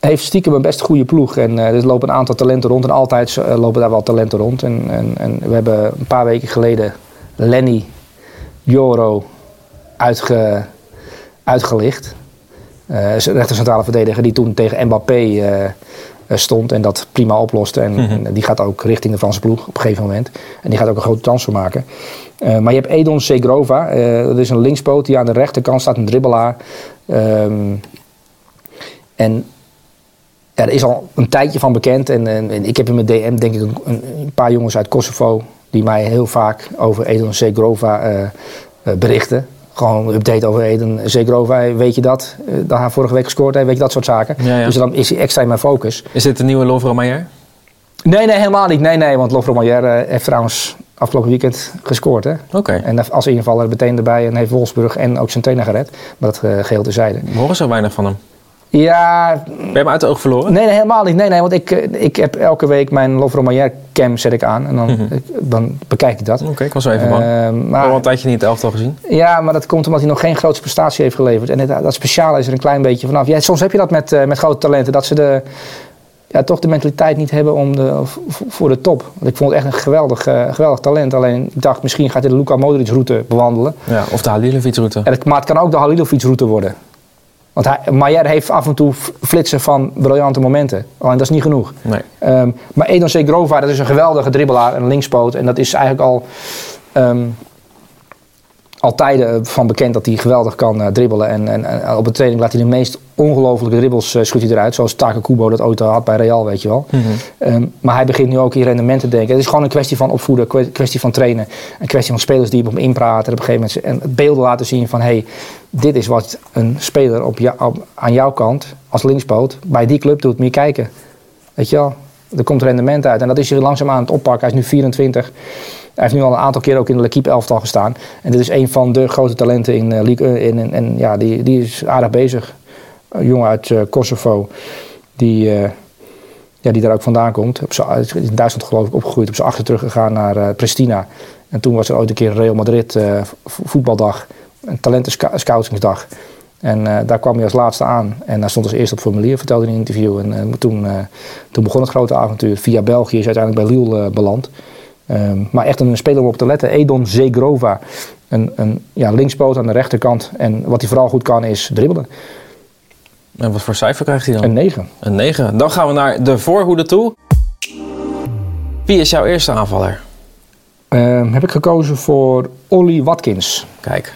heeft stiekem een best goede ploeg. En er lopen een aantal talenten rond. En altijd lopen daar wel talenten rond. En, en, en we hebben een paar weken geleden Lenny Joro uitge, uitgelicht. Eh, is een rechter centrale verdediger die toen tegen Mbappé eh, eh, stond en dat prima oploste. En, Mhm. en die gaat ook richting de Franse ploeg op een gegeven moment. En die gaat ook een grote transfer maken. Maar je hebt Edon Segrova, dat is een linkspoot die aan de rechterkant staat, een dribbelaar. Ehm, en ja, er is al een tijdje van bekend. En, en, en ik heb in mijn DM denk ik een, een, paar jongens uit Kosovo die mij heel vaak over Edon Segrova berichten. Gewoon een update over Eden Zegrova. Weet je dat? Eh, dat hij vorige week gescoord heeft. Weet je dat soort zaken? Ja, ja. Dus dan is hij extra in mijn focus. Is dit de nieuwe Lovro Maier? Nee, nee, helemaal niet. Nee, nee, want Maier eh, heeft trouwens afgelopen weekend gescoord. Hè? Oké. En als invaller meteen erbij en heeft Wolfsburg en ook zijn trainer gered. Maar dat geheel terzijde. We horen zo weinig van hem. Ja, Ben je hem uit de oog verloren? nee, nee, helemaal niet. Nee, nee, want ik, eh, ik heb elke week mijn Lofro Maier cam zet ik aan. En dan, Mhm. ik- dan bekijk ik dat. Oké, ik was wel even bang. Heb maar, al een tijdje niet het elftal gezien. Ja, maar dat komt omdat hij nog geen grootste prestatie heeft geleverd. En het, dat speciale is er een klein beetje vanaf. Ja, soms heb je dat met, eh, met grote talenten, dat ze de, ja, toch de mentaliteit niet hebben om de, voor de top. Want ik vond het echt een geweldig, geweldig talent. Alleen ik dacht, misschien gaat hij de Luka Modric route bewandelen. Ja, of de Halilovic route. En het, maar het kan ook de Halilovic route worden. Want hij, Maier heeft af en toe flitsen van briljante momenten. Alleen dat is niet genoeg. Nee. Ehm, maar Edon Segrova, dat is een geweldige dribbelaar, een linkspoot. En dat is eigenlijk al, ehm al tijden van bekend dat hij geweldig kan eh, dribbelen. En, en, en op de training laat hij de meest ongelofelijke dribbles uh, hij eruit. Zoals Taka Kubo dat ooit had bij Real, weet je wel. Mhm. Ehm, maar hij begint nu ook in rendement te denken. Het is gewoon een kwestie van opvoeden, een kwestie van trainen. Een kwestie van spelers die op hem inpraten. En op een gegeven moment en beelden laten zien van... Hey, dit is wat een speler op jou- op- aan jouw kant als linkspoot bij die club doet. Je kijken. Weet je wel, er komt rendement uit. En dat is hij langzaam aan het oppakken. Hij is nu 24. Hij heeft nu al een aantal keer ook in de L'Equipe elftal gestaan. En dit is een van de grote talenten in uh, Ligue 1. En, en ja, die, die is aardig bezig. Een jongen uit uh, Kosovo. Die, uh, ja, die daar ook vandaan komt. Op in Duitsland geloof ik opgegroeid. Op zijn achter teruggegaan naar Pristina. En toen was er ooit een keer Real Madrid voetbaldag. Een talentenscoutsingsdag. En daar kwam hij als laatste aan. En daar stond als eerste op formulier, vertelde in een interview. En toen, toen begon het grote avontuur. Via België is hij uiteindelijk bij Lille beland. Um, maar echt een speler om op te letten. Edon Zegrova. Een, een ja, linkspoot aan de rechterkant. En wat hij vooral goed kan is dribbelen. En wat voor cijfer krijgt hij dan? Een 9. Een 9. Dan gaan we naar de voorhoede toe. Wie is jouw eerste aanvaller? Uh, heb ik gekozen voor Ollie Watkins. Kijk.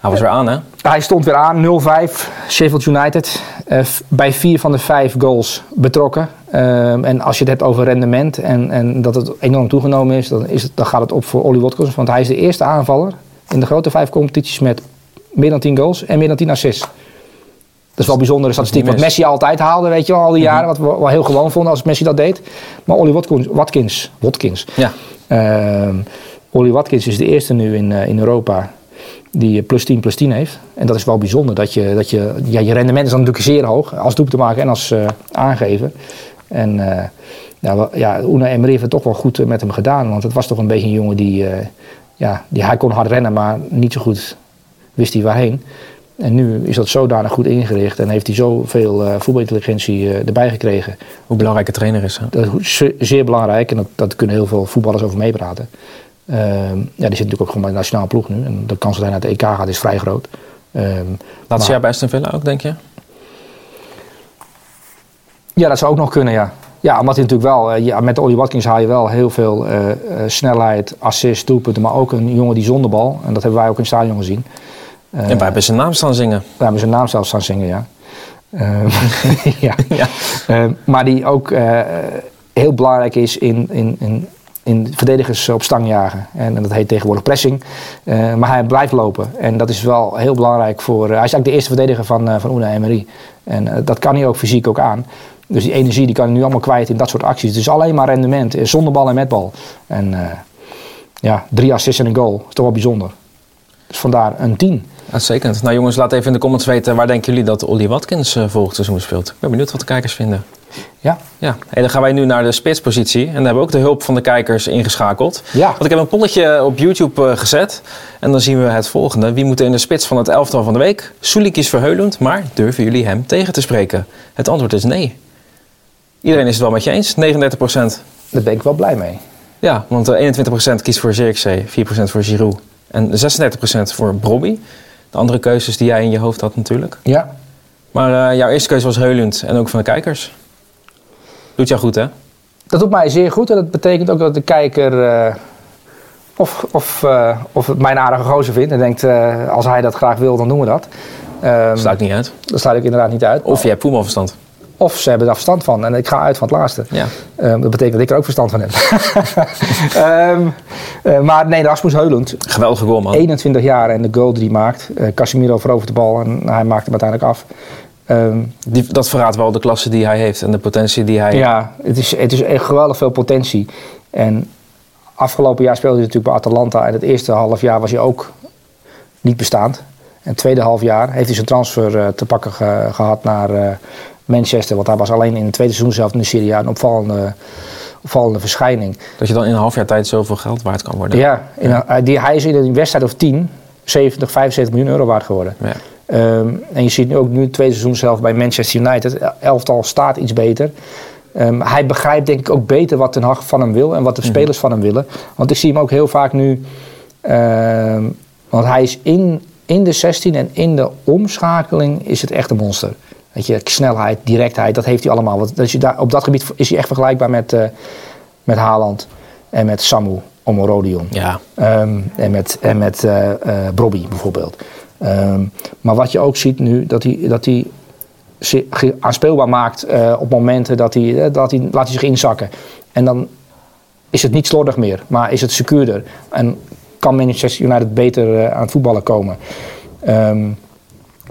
Hij was weer aan, hè? Hij stond weer aan, 0-5, Sheffield United. Uh, bij vier van de vijf goals betrokken. Uh, en als je het hebt over rendement en, en dat het enorm toegenomen is dan, is het, dan gaat het op voor Ollie Watkins. Want hij is de eerste aanvaller in de grote vijf competities met meer dan 10 goals en meer dan 10 assists. Dat is wel een bijzondere statistiek, wat Messi altijd haalde, weet je wel, al die jaren. Wat we wel heel gewoon vonden als Messi dat deed. Maar Ollie Watkins, Watkins, Watkins. Ja. Uh, Ollie Watkins is de eerste nu in, uh, in Europa die plus 10 plus 10 heeft. En dat is wel bijzonder. Dat je, dat je, ja, je rendement is dan natuurlijk zeer hoog. Als doelpunt te maken en als uh, aangeven. En uh, ja, ja, Una Emery heeft het toch wel goed met hem gedaan. Want het was toch een beetje een jongen die... Uh, ja, die hij kon hard rennen, maar niet zo goed wist hij waarheen. En nu is dat zodanig goed ingericht en heeft hij zoveel uh, voetbalintelligentie uh, erbij gekregen. Hoe belangrijk een trainer is, hè? Dat is zeer belangrijk en dat, dat kunnen heel veel voetballers over meepraten. Uh, ja, die zit natuurlijk ook gewoon bij de nationale ploeg nu. En de kans dat hij naar de EK gaat is vrij groot. Um, Laat ze jij bij Aston Villa ook, denk je? Ja, dat zou ook nog kunnen, ja. Ja, omdat hij natuurlijk wel, uh, ja, met Ollie Watkins haal je wel heel veel uh, uh, snelheid, assist, doelpunten. Maar ook een jongen die zonder bal. En dat hebben wij ook in het stadion gezien. en wij hebben zijn naam staan zingen. Wij hebben zijn naam zelfs staan zingen, ja. ja. ja. Ehm, maar die ook heel belangrijk is in, in, in in verdedigers op stang jagen. En, en dat heet tegenwoordig pressing. Uh, maar hij blijft lopen. En dat is wel heel belangrijk voor... Hij is eigenlijk de eerste verdediger van, van Una Emery. En dat kan hij ook fysiek ook aan. Dus die energie die kan hij nu allemaal kwijt in dat soort acties. Het is alleen maar rendement. Zonder bal en met bal. En ja, drie assists en een goal. is toch wel bijzonder. Dus vandaar een 10. Uitstekend. Nou jongens, laat even in de comments weten... waar denken jullie dat Ollie Watkins volgend seizoen speelt. Ik ben benieuwd wat de kijkers vinden. Ja. ja. En dan gaan wij nu naar de spitspositie. En daar hebben we ook de hulp van de kijkers ingeschakeld. Ja. Want ik heb een polletje op YouTube uh, gezet. En dan zien we het volgende. Wie moet in de spits van het elftal van de week? Soelik is verheulend, maar durven jullie hem tegen te spreken? Het antwoord is nee. Iedereen is het wel met je eens, 39 procent. Daar ben ik wel blij mee. Ja, want uh, 21 procent kiest voor Zirkzee, 4 procent voor Giroud. En 36 procent voor Brobby. De andere keuzes die jij in je hoofd had natuurlijk. Ja. Maar uh, jouw eerste keuze was Heulund en ook van de kijkers. Doet jou goed, hè? Dat doet mij zeer goed en dat betekent ook dat de kijker eh, of, of, eh, of het mijn aardige gozer vindt en denkt eh, als hij dat graag wil, dan doen we dat. Ehm, Sluit niet uit. dat sluit ik inderdaad niet uit. Of je hebt voetbalverstand. Of ze hebben daar verstand van en ik ga uit van het laatste. Ja. Ehm, dat betekent dat ik er ook verstand van heb. Ehm, eh, maar nee, Rasmus Heulund, Geweldige goal, man. 21 jaar en de goal die hij maakt. Eh, Casemiro verovert de bal en hij maakt hem uiteindelijk af. Ehm, Die, dat verraadt wel de klasse die hij heeft en de potentie die hij... Ja, het is, het is echt geweldig veel potentie. En afgelopen jaar speelde hij natuurlijk bij Atalanta. En het eerste half jaar was hij ook niet bestaand. En het tweede half jaar heeft hij zijn transfer eh, te pakken ge- gehad naar Manchester. Want hij was alleen in het tweede seizoen zelf in de Serie A een opvallende, opvallende verschijning. Dat je dan in een half jaar tijd zoveel geld waard kan worden. Ja, in een- hij- die, hij is in een wedstrijd of 10, 70, 75 miljoen euro waard geworden. Ja. Ehm, en je ziet nu ook nu het tweede seizoen zelf bij Manchester United. Elftal staat iets beter. Ehm, hij begrijpt denk ik ook beter wat Ten Hag van hem wil en wat de spelers van hem willen. Want ik zie hem ook heel vaak nu... ehm, want hij is in, in de 16 en in de omschakeling is het echt een monster. Weet je, snelheid, directheid, dat heeft hij allemaal. Want als je daar, op dat gebied is hij echt vergelijkbaar met, eh met Haaland en met Samu Omorodion. Ja. Ehm, en met, en met eh eh, Brobby bijvoorbeeld. Ehm, maar wat je ook ziet nu, dat hij, dat hij zich aanspeelbaar maakt op momenten dat hij, dat hij, laat hij zich inzakken. En dan is het niet slordig meer, maar is het secuurder. En kan Manchester United beter aan het voetballen komen. Ehm,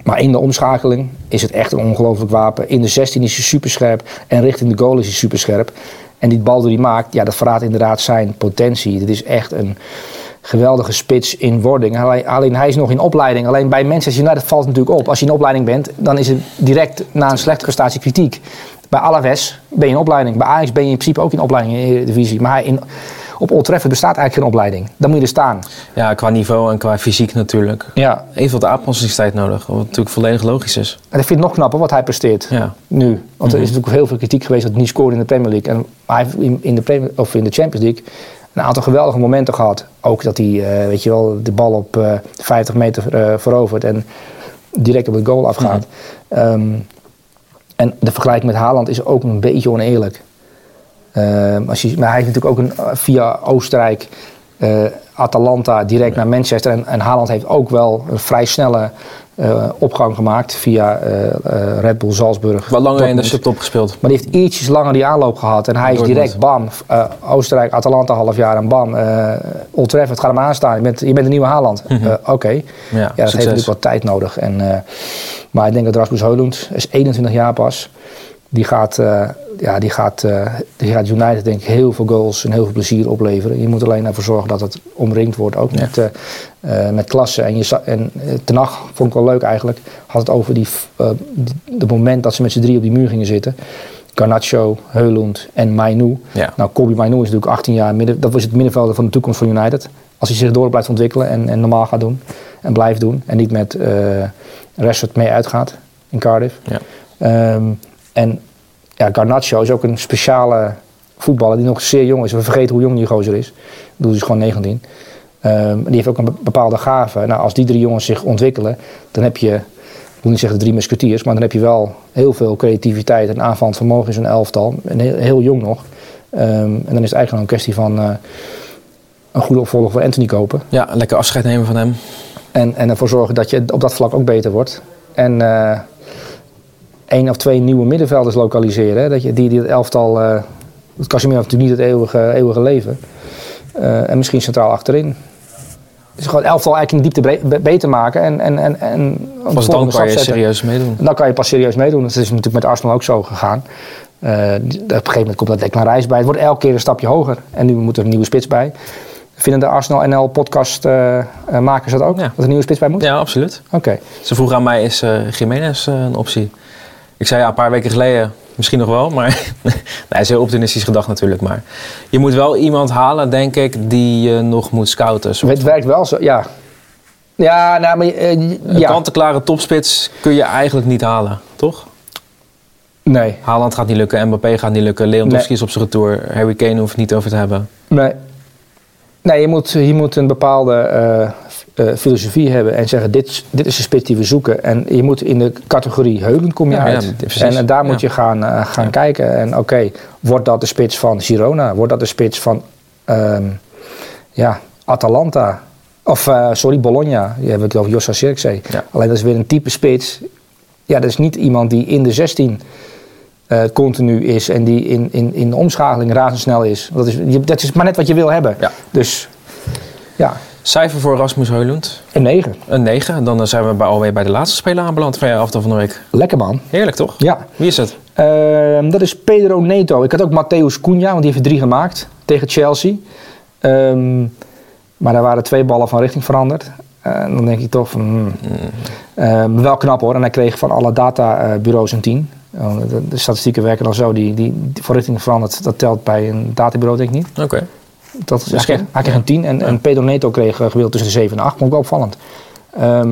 maar in de omschakeling is het echt een ongelooflijk wapen. In de 16 is hij superscherp en richting de goal is hij superscherp. En die bal die hij maakt, ja, dat verraadt inderdaad zijn potentie. Dit is echt een geweldige spits in wording. Alleen, hij is nog in opleiding. Alleen bij Manchester United valt natuurlijk op. Als je in opleiding bent, dan is het direct na een slechte prestatie kritiek. Bij Alaves ben je in opleiding. Bij Ajax ben je in principe ook in opleiding in de divisie. Maar hij in, op Old Trafford bestaat eigenlijk geen opleiding. Dan moet je er staan. ja, qua niveau en qua fysiek natuurlijk. Ja. Even wat aanpassingstijd nodig, wat natuurlijk volledig logisch is. En ik vind het nog knapper wat hij presteert. Ja. Nu. Want er is natuurlijk heel veel kritiek geweest dat hij niet scoorde in de Premier League. En hij heeft in, in, de, Premier, of in de Champions League een aantal geweldige momenten gehad. Ook dat hij, eh, weet je wel, de bal op eh 50 meter eh, verovert en direct op het goal afgaat. Ehm, en de vergelijking met Haaland is ook een beetje oneerlijk. Ehm, als je, maar hij heeft natuurlijk ook een, eh, via Oostenrijk, eh, Atalanta, direct naar Manchester. En, en Haaland heeft ook wel een vrij snelle eh, opgang gemaakt via Red Bull Salzburg. Wat langer in de subtop gespeeld. Maar die heeft ietsjes langer die aanloop gehad. En hij is direct, bam, Oostenrijk, Atalanta half jaar en bam, eh Old Trafford, ga hem aanstaan. Je bent, je bent een nieuwe Haaland. Eh, Oké. Ja, dat heeft natuurlijk wat tijd nodig. En, maar ik denk dat Rasmus Højlund, is 21 jaar pas, die gaat, eh, ja, die gaat, eh, die gaat United denk ik heel veel goals en heel veel plezier opleveren. Je moet alleen ervoor zorgen dat het omringd wordt, ook met, eh, met klasse. En, je, en Ten vond ik wel leuk eigenlijk, had het over die, de moment dat ze met z'n drie op die muur gingen zitten. Garnacho, Heulund en Mainu. Ja. Nou, Kobe Mainu is natuurlijk 18 jaar, midden, dat was het middenvelder van de toekomst van United. Als hij zich door blijft ontwikkelen en, en normaal gaat doen en blijft doen. En niet met eh Rashford mee uitgaat in Cardiff. Ja. Ehm, en ja, Garnacho is ook een speciale voetballer die nog zeer jong is. We vergeten hoe jong die gozer is. Ik bedoel, die is gewoon 19. Ehm, die heeft ook een be- bepaalde gave. Nou, als die drie jongens zich ontwikkelen, dan heb je, ik moet niet zeggen de drie musketeers, maar dan heb je wel heel veel creativiteit en aanvallend vermogen in zo'n elftal. En heel, heel jong nog. Ehm, en dan is het eigenlijk gewoon een kwestie van eh, een goede opvolger voor Anthony kopen. Ja, lekker afscheid nemen van hem. En, en ervoor zorgen dat je op dat vlak ook beter wordt. En eh één of twee nieuwe middenvelders lokaliseren. Hè? Dat je, die, die het elftal. eh het Casemiro heeft natuurlijk niet het eeuwige, eeuwige leven. Eh, en misschien centraal achterin. Dus gewoon het elftal eigenlijk in diepte beter maken. En, en, en, en Pas dan kan je zetten. serieus meedoen. En dan kan je pas serieus meedoen. Dat is natuurlijk met Arsenal ook zo gegaan. Eh, op een gegeven moment komt dat Declan Rice bij. Het wordt elke keer een stapje hoger. En nu moet er een nieuwe spits bij. Vinden de Arsenal NL podcast eh, eh, makers dat ook? Ja. Dat er een nieuwe spits bij moet? Ja, absoluut. Oké. Ze vroeg aan mij, is eh Jiménez eh, een optie? Ik zei ja, een paar weken geleden misschien nog wel, maar nee, het is heel optimistisch gedacht natuurlijk. Maar je moet wel iemand halen, denk ik, die je nog moet scouten. Het werkt wel zo, ja. Ja, nou, maar eh, Een ja. kant-en-klare topspits kun je eigenlijk niet halen, toch? Nee, Haaland gaat niet lukken, Mbappé gaat niet lukken, Lewandowski Nee. is op zijn retour, Harry Kane hoeft het niet over te hebben. nee. Nee, je moet, je moet een bepaalde eh, filosofie hebben en zeggen: dit, dit is de spits die we zoeken. En je moet in de categorie Heulen kom je Ja, uit. en, daar moet je gaan, eh, gaan kijken. En oké, wordt dat de spits van Girona? Wordt dat de spits van ehm, ja, Atalanta? Of eh, sorry, Bologna. Je hebt het over Jossa Zirkzee. Ja. Alleen dat is weer een type spits. Ja, dat is niet iemand die in de 16 eh, continu is en die in, in, in de omschakeling razendsnel is. Dat is, dat is maar net wat je wil hebben. Ja. Dus ja, Cijfer voor Rasmus Heulund? een 9. Een 9. En dan zijn we bij, alweer bij de laatste speler aanbeland van je aftal van de week. Lekker man. Heerlijk toch? Ja. Wie is het? Ehm, dat is Pedro Neto. Ik had ook Matthäus Cunha, want die heeft er drie gemaakt tegen Chelsea. Ehm, maar daar waren twee ballen van richting veranderd. En dan denk ik toch van... hmm. Ehm, wel knap hoor. En hij kreeg van alle databureaus een 10. Oh, de, de statistieken werken dan zo. Die, die, richting veranderd, dat telt bij een databureau denk ik niet. Oké. Dat, hij, kreeg, geen- hij kreeg een 10 en, en Pedro Neto kreeg gewild tussen de 7 en 8. Vond ik wel opvallend. Ehm,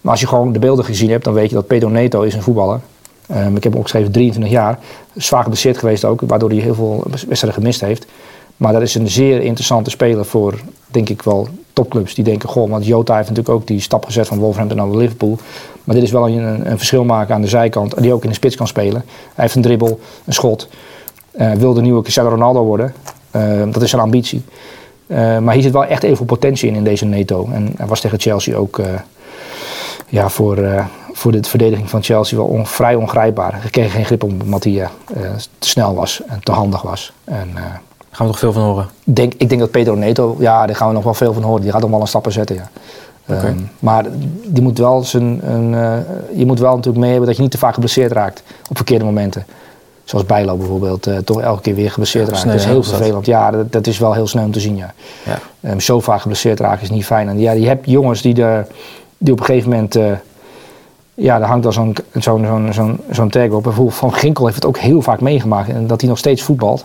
maar als je gewoon de beelden gezien hebt, dan weet je dat Pedro Neto is een voetballer. Ehm, ik heb hem opgeschreven 23 jaar. Zwaar geblesseerd geweest ook, waardoor hij heel veel wedstrijden gemist heeft. Maar dat is een zeer interessante speler voor, denk ik wel, topclubs. Die denken, goh, want Jota heeft natuurlijk ook die stap gezet van Wolverhampton naar Liverpool. Maar dit is wel een, een verschil maken aan de zijkant, die ook in de spits kan spelen. Hij heeft een dribbel, een schot. Uh, wil de nieuwe Cristiano Ronaldo worden. Uh, dat is zijn ambitie. Uh, maar hier zit wel echt even potentie in, in deze Neto. En hij was tegen Chelsea ook uh, ja, voor, uh, voor de verdediging van Chelsea wel on, vrij ongrijpbaar. Hij kreeg geen grip om omdat hij uh, te snel was en te handig was. En, uh, gaan we nog veel van horen? Denk, ik denk dat Pedro Neto, ja, daar gaan we nog wel veel van horen. Die gaat nog wel een stappen zetten, ja. Okay. Um, maar die moet wel zijn, een, je moet wel natuurlijk mee hebben dat je niet te vaak geblesseerd raakt op verkeerde momenten. Zoals Bijlo bijvoorbeeld, uh, toch elke keer weer geblesseerd ja, raakt. Dat is heel vervelend. Ja, dat, dat, is wel heel snel om te zien, ja. ja. Um, zo vaak geblesseerd raken is niet fijn. En ja, je hebt jongens die, de, die op een gegeven moment... Uh, ja, daar hangt al zo'n zo'n zo'n zo'n zo'n tag op. Bijvoorbeeld Van Ginkel heeft het ook heel vaak meegemaakt. En dat hij nog steeds voetbalt,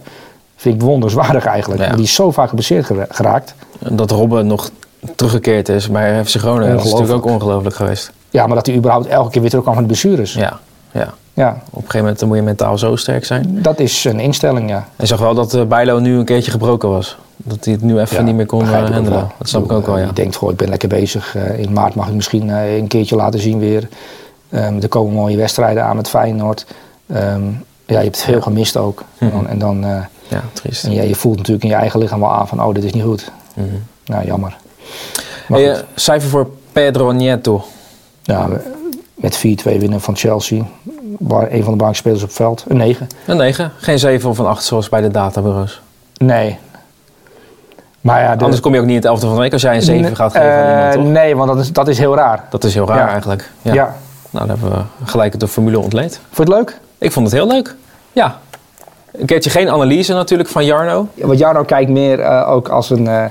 vind ik wonderswaardig eigenlijk. Ja. Die is zo vaak geblesseerd geraakt. Dat Robben nog teruggekeerd is bij FC Groningen. Dat is natuurlijk ook ongelooflijk geweest. Ja, maar dat hij überhaupt elke keer weer terugkwam van de blessures. Ja, ja. Ja. Op een gegeven moment moet je mentaal zo sterk zijn. Dat is een instelling, ja. En zag wel dat uh, Bijlo nu een keertje gebroken was. Dat hij het nu even ja, niet meer kon uh, handelen. Dat snap ik ook wel, ja. Je denkt, goh, ik ben lekker bezig. In maart mag ik misschien een keertje laten zien weer. Um, er komen mooie wedstrijden aan met Feyenoord. Um, ja, je hebt veel gemist ook. Mm -hmm. En dan... uh, ja, triest. En ja, je voelt natuurlijk in je eigen lichaam wel aan van, oh, dit is niet goed. Mm -hmm. Nou, jammer. Hey, cijfer voor Pedro Nieto. Ja, met 4-2 winnen van Chelsea. Waar een van de bankspelers op het veld. Een 9. Een 9. Geen 7 of een 8 zoals bij de databureaus. Nee. Maar ja, de... Anders kom je ook niet in het elfde van de week als jij een 7 gaat geven aan iemand, toch? Uh, Nee, want dat is, dat is heel raar. Dat is heel raar ja. eigenlijk. Ja. ja. Nou, dan hebben we gelijk de formule ontleed. Vond je het leuk? Ik vond het heel leuk. Ja. Een keertje geen analyse natuurlijk van Jarno. Ja, want Jarno kijkt meer uh, ook als een... Uh,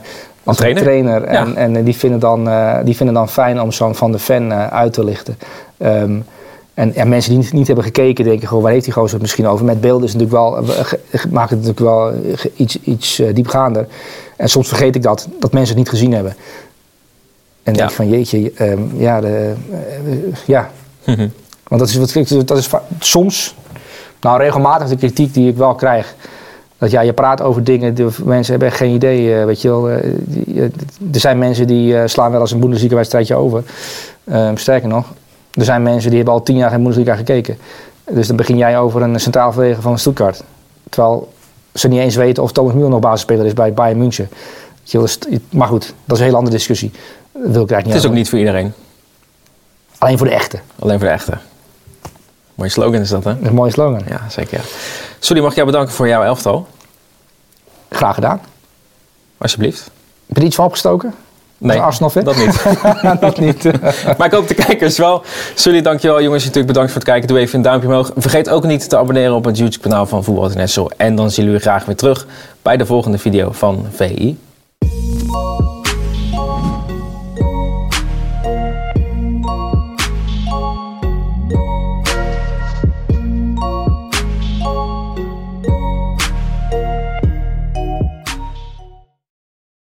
als trainer. En, ja. en die, vinden dan, uh, die vinden dan fijn om zo'n van de fan uh, uit te lichten. Um, en, en, mensen die niet, niet, hebben gekeken denken gewoon, waar heeft die gozer het misschien over? Met beelden is natuurlijk wel, maakt het natuurlijk wel iets, iets uh, diepgaander. En soms vergeet ik dat, dat mensen het niet gezien hebben. En ja. denk van, jeetje, um, ja, de, uh, ja. Mm -hmm. Want dat is, wat, dat is soms, nou regelmatig de kritiek die ik wel krijg. Dat ja, je praat over dingen, de mensen hebben echt geen idee, uh, weet je wel. Die, er zijn mensen die slaan wel eens een Bundesliga-wedstrijdje over. Ehm, sterker nog, er zijn mensen die hebben al tien jaar geen Bundesliga gekeken. Dus dan begin jij over een centraal verdediger van Stuttgart. Terwijl ze niet eens weten of Thomas Müller nog basisspeler is bij Bayern München. Maar goed, dat is een hele andere discussie. Dat wil ik eigenlijk niet Het is ook niet voor iedereen. Alleen voor de echte. Alleen voor de echte. Mooie slogan is dat, hè? Een mooie slogan. Ja, zeker. Ja. Sorry, mag ik jou bedanken voor jouw elftal? Graag gedaan. Alsjeblieft. Heb je er iets van opgestoken? Nee, Arsenal fit? dat niet. dat niet. maar ik hoop de kijkers wel. Sully, dankjewel. Jongens, natuurlijk bedankt voor het kijken. Doe even een duimpje omhoog. Vergeet ook niet te abonneren op het YouTube-kanaal van Voetbal International. En dan zien jullie graag weer terug bij de volgende video van VI.